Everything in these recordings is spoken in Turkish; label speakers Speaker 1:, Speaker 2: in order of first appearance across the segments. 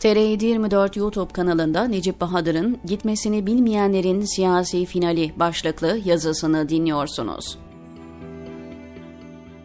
Speaker 1: TR724 YouTube kanalında Necip Bahadır'ın Gitmesini Bilmeyenlerin Siyasi Finali başlıklı yazısını dinliyorsunuz.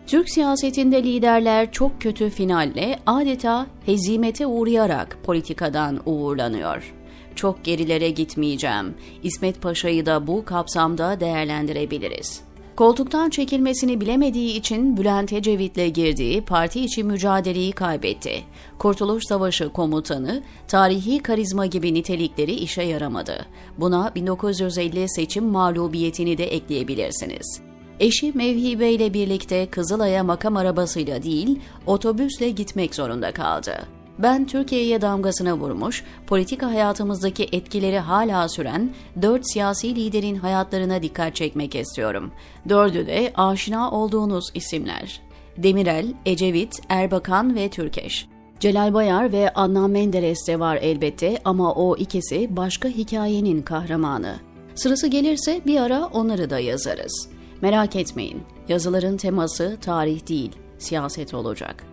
Speaker 1: Türk siyasetinde liderler çok kötü finalle adeta hezimete uğrayarak politikadan uğurlanıyor. Çok gerilere gitmeyeceğim. İsmet Paşa'yı da bu kapsamda değerlendirebiliriz. Koltuktan çekilmesini bilemediği için Bülent Ecevit'le girdiği parti içi mücadeleyi kaybetti. Kurtuluş Savaşı komutanı, tarihi karizma gibi nitelikleri işe yaramadı. Buna 1950 seçim mağlubiyetini de ekleyebilirsiniz. Eşi Mevhibe ile birlikte Kızılay'a makam arabasıyla değil, otobüsle gitmek zorunda kaldı. Ben Türkiye'ye damgasına vurmuş, politika hayatımızdaki etkileri hala süren dört siyasi liderin hayatlarına dikkat çekmek istiyorum. Dördü de aşina olduğunuz isimler. Demirel, Ecevit, Erbakan ve Türkeş. Celal Bayar ve Adnan Menderes de var elbette ama o ikisi başka hikayenin kahramanı. Sırası gelirse bir ara onları da yazarız. Merak etmeyin, yazıların teması tarih değil, siyaset olacak.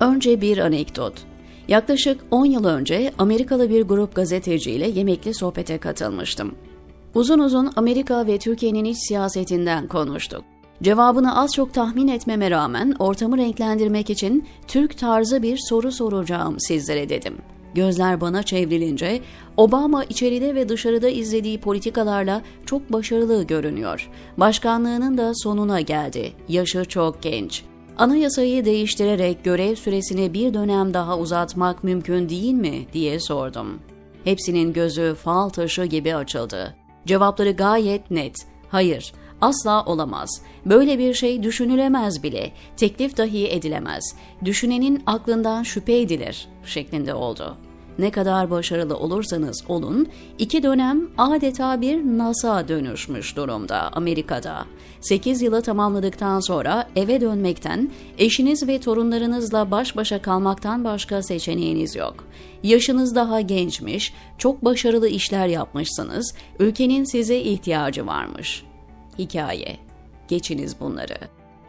Speaker 1: Önce bir anekdot. Yaklaşık 10 yıl önce Amerikalı bir grup gazeteciyle yemekli sohbete katılmıştım. Uzun uzun Amerika ve Türkiye'nin iç siyasetinden konuştuk. Cevabını az çok tahmin etmeme rağmen ortamı renklendirmek için Türk tarzı bir soru soracağım sizlere dedim. Gözler bana çevrilince Obama içeride ve dışarıda izlediği politikalarla çok başarılı görünüyor. Başkanlığının da sonuna geldi. Yaşı çok genç. Anayasayı değiştirerek görev süresini bir dönem daha uzatmak mümkün değil mi diye sordum. Hepsinin gözü fal taşı gibi açıldı. Cevapları gayet net. Hayır, asla olamaz. Böyle bir şey düşünülemez bile. Teklif dahi edilemez. Düşünenin aklından şüphe edilir şeklinde oldu ne kadar başarılı olursanız olun, iki dönem adeta bir NASA dönüşmüş durumda Amerika'da. 8 yılı tamamladıktan sonra eve dönmekten, eşiniz ve torunlarınızla baş başa kalmaktan başka seçeneğiniz yok. Yaşınız daha gençmiş, çok başarılı işler yapmışsınız, ülkenin size ihtiyacı varmış. Hikaye. Geçiniz bunları.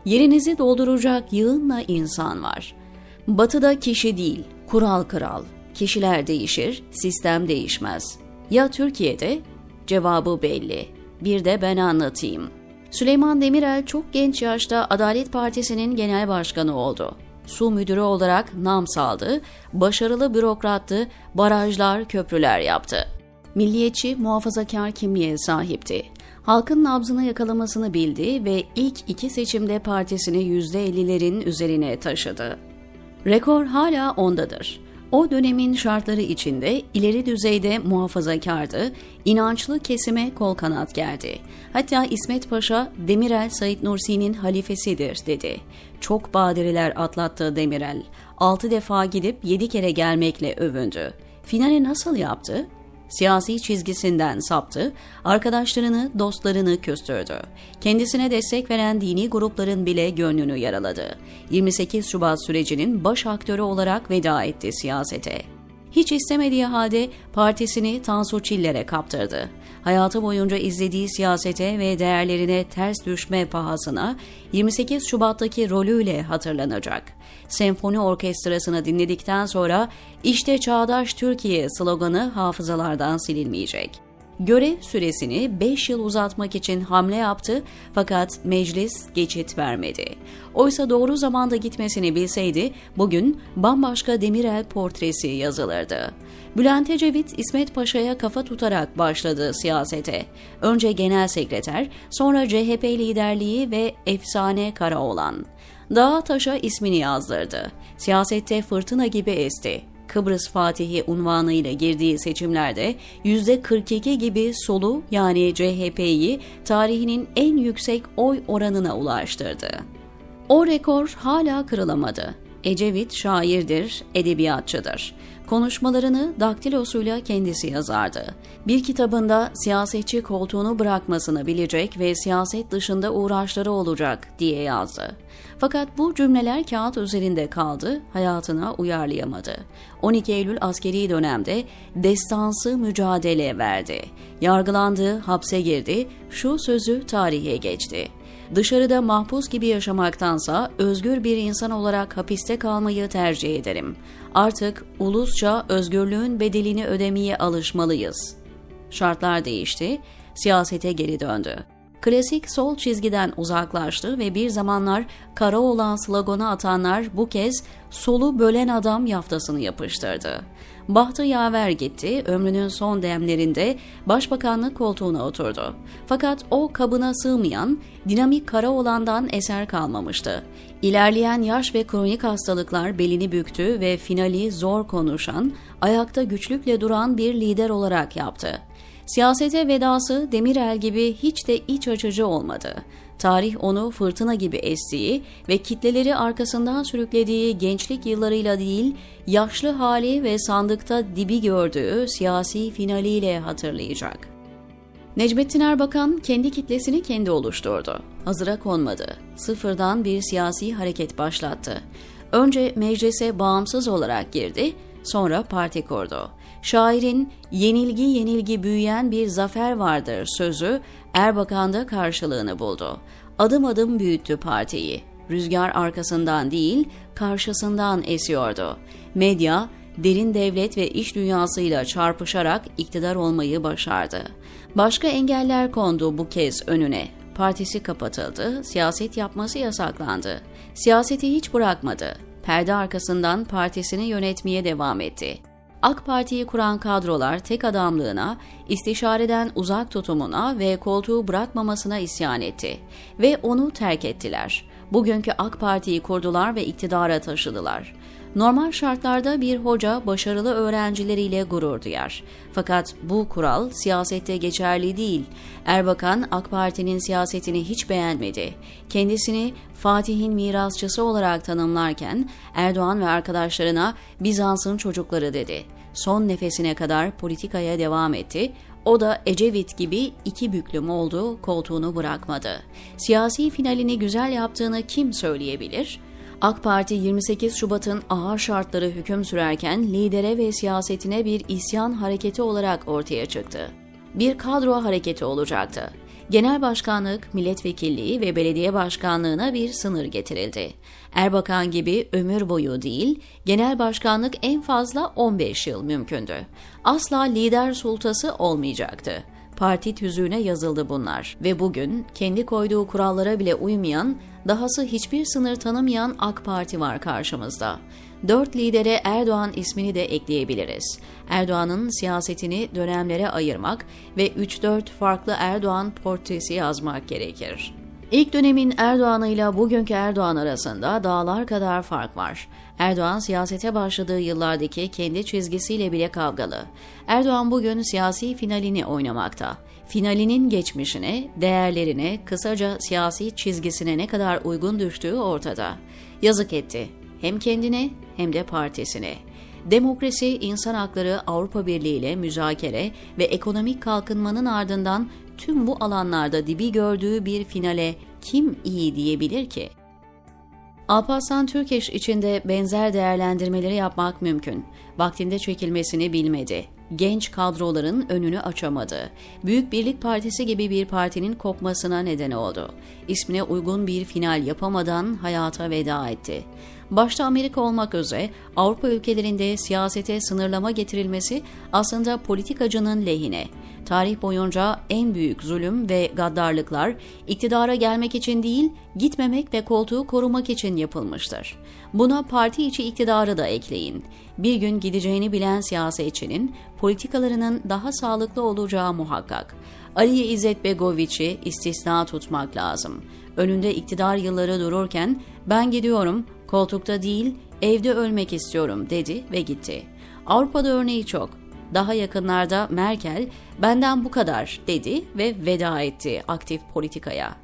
Speaker 1: Yerinizi dolduracak yığınla insan var. Batıda kişi değil, kural kral, Kişiler değişir, sistem değişmez. Ya Türkiye'de? Cevabı belli. Bir de ben anlatayım. Süleyman Demirel çok genç yaşta Adalet Partisi'nin genel başkanı oldu. Su müdürü olarak nam saldı, başarılı bürokrattı, barajlar, köprüler yaptı. Milliyetçi, muhafazakar kimliğe sahipti. Halkın nabzını yakalamasını bildi ve ilk iki seçimde partisini %50'lerin üzerine taşıdı. Rekor hala ondadır. O dönemin şartları içinde ileri düzeyde muhafazakardı, inançlı kesime kol kanat geldi. Hatta İsmet Paşa Demirel Said Nursi'nin halifesidir dedi. Çok badireler atlattı Demirel. Altı defa gidip yedi kere gelmekle övündü. Finale nasıl yaptı? Siyasi çizgisinden saptı, arkadaşlarını, dostlarını küstürdü. Kendisine destek veren dini grupların bile gönlünü yaraladı. 28 Şubat sürecinin baş aktörü olarak veda etti siyasete. Hiç istemediği halde partisini Tansu Çiller'e kaptırdı. Hayatı boyunca izlediği siyasete ve değerlerine ters düşme pahasına 28 Şubat'taki rolüyle hatırlanacak. Senfoni orkestrasını dinledikten sonra işte çağdaş Türkiye sloganı hafızalardan silinmeyecek görev süresini 5 yıl uzatmak için hamle yaptı fakat meclis geçit vermedi. Oysa doğru zamanda gitmesini bilseydi bugün bambaşka Demirel portresi yazılırdı. Bülent Ecevit İsmet Paşa'ya kafa tutarak başladı siyasete. Önce genel sekreter, sonra CHP liderliği ve efsane Karaoğlan. Dağa taşa ismini yazdırdı. Siyasette fırtına gibi esti. Kıbrıs Fatihi unvanıyla girdiği seçimlerde %42 gibi solu yani CHP'yi tarihinin en yüksek oy oranına ulaştırdı. O rekor hala kırılamadı. Ecevit şairdir, edebiyatçıdır. Konuşmalarını daktilosuyla kendisi yazardı. Bir kitabında siyasetçi koltuğunu bırakmasını bilecek ve siyaset dışında uğraşları olacak diye yazdı. Fakat bu cümleler kağıt üzerinde kaldı, hayatına uyarlayamadı. 12 Eylül askeri dönemde destansı mücadele verdi. Yargılandı, hapse girdi, şu sözü tarihe geçti. Dışarıda mahpus gibi yaşamaktansa özgür bir insan olarak hapiste kalmayı tercih ederim. Artık ulusça özgürlüğün bedelini ödemeye alışmalıyız. Şartlar değişti, siyasete geri döndü. Klasik sol çizgiden uzaklaştı ve bir zamanlar kara olan sloganı atanlar bu kez solu bölen adam yaftasını yapıştırdı. Bahtı yaver gitti, ömrünün son demlerinde başbakanlık koltuğuna oturdu. Fakat o kabına sığmayan, dinamik kara olandan eser kalmamıştı. İlerleyen yaş ve kronik hastalıklar belini büktü ve finali zor konuşan, ayakta güçlükle duran bir lider olarak yaptı. Siyasete vedası Demirel gibi hiç de iç açıcı olmadı. Tarih onu fırtına gibi estiği ve kitleleri arkasından sürüklediği gençlik yıllarıyla değil, yaşlı hali ve sandıkta dibi gördüğü siyasi finaliyle hatırlayacak. Necmettin Erbakan kendi kitlesini kendi oluşturdu. Hazıra konmadı. Sıfırdan bir siyasi hareket başlattı. Önce meclise bağımsız olarak girdi, sonra parti kurdu. Şairin yenilgi yenilgi büyüyen bir zafer vardır sözü Erbakan'da karşılığını buldu. Adım adım büyüttü partiyi. Rüzgar arkasından değil, karşısından esiyordu. Medya, derin devlet ve iş dünyasıyla çarpışarak iktidar olmayı başardı. Başka engeller kondu bu kez önüne. Partisi kapatıldı, siyaset yapması yasaklandı. Siyaseti hiç bırakmadı. Perde arkasından partisini yönetmeye devam etti. AK Parti'yi kuran kadrolar tek adamlığına, istişareden uzak tutumuna ve koltuğu bırakmamasına isyan etti ve onu terk ettiler. Bugünkü AK Parti'yi kurdular ve iktidara taşıdılar. Normal şartlarda bir hoca başarılı öğrencileriyle gurur duyar. Fakat bu kural siyasette geçerli değil. Erbakan AK Parti'nin siyasetini hiç beğenmedi. Kendisini Fatih'in mirasçısı olarak tanımlarken Erdoğan ve arkadaşlarına Bizans'ın çocukları dedi. Son nefesine kadar politikaya devam etti. O da Ecevit gibi iki büklüm oldu, koltuğunu bırakmadı. Siyasi finalini güzel yaptığını kim söyleyebilir? AK Parti 28 Şubat'ın ağır şartları hüküm sürerken lidere ve siyasetine bir isyan hareketi olarak ortaya çıktı. Bir kadro hareketi olacaktı. Genel başkanlık, milletvekilliği ve belediye başkanlığına bir sınır getirildi. Erbakan gibi ömür boyu değil, genel başkanlık en fazla 15 yıl mümkündü. Asla lider sultası olmayacaktı parti tüzüğüne yazıldı bunlar ve bugün kendi koyduğu kurallara bile uymayan, dahası hiçbir sınır tanımayan AK Parti var karşımızda. Dört lidere Erdoğan ismini de ekleyebiliriz. Erdoğan'ın siyasetini dönemlere ayırmak ve 3-4 farklı Erdoğan portresi yazmak gerekir. İlk dönemin Erdoğan'ıyla bugünkü Erdoğan arasında dağlar kadar fark var. Erdoğan siyasete başladığı yıllardaki kendi çizgisiyle bile kavgalı. Erdoğan bugün siyasi finalini oynamakta. Finalinin geçmişine, değerlerine, kısaca siyasi çizgisine ne kadar uygun düştüğü ortada. Yazık etti. Hem kendine hem de partisine. Demokrasi, insan hakları, Avrupa Birliği ile müzakere ve ekonomik kalkınmanın ardından tüm bu alanlarda dibi gördüğü bir finale kim iyi diyebilir ki? Alparslan Türkeş içinde benzer değerlendirmeleri yapmak mümkün. Vaktinde çekilmesini bilmedi. Genç kadroların önünü açamadı. Büyük Birlik Partisi gibi bir partinin kopmasına neden oldu. İsmine uygun bir final yapamadan hayata veda etti. Başta Amerika olmak üzere Avrupa ülkelerinde siyasete sınırlama getirilmesi aslında politikacının lehine. Tarih boyunca en büyük zulüm ve gaddarlıklar iktidara gelmek için değil, gitmemek ve koltuğu korumak için yapılmıştır. Buna parti içi iktidarı da ekleyin. Bir gün gideceğini bilen siyasetçinin politikalarının daha sağlıklı olacağı muhakkak. Ali İzzet Begoviç'i istisna tutmak lazım. Önünde iktidar yılları dururken ben gidiyorum, koltukta değil, evde ölmek istiyorum dedi ve gitti. Avrupa'da örneği çok. Daha yakınlarda Merkel benden bu kadar dedi ve veda etti aktif politikaya.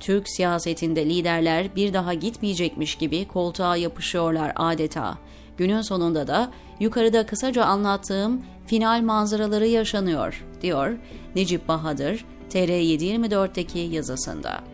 Speaker 1: Türk siyasetinde liderler bir daha gitmeyecekmiş gibi koltuğa yapışıyorlar adeta. Günün sonunda da yukarıda kısaca anlattığım final manzaraları yaşanıyor, diyor Necip Bahadır TR724'deki yazısında.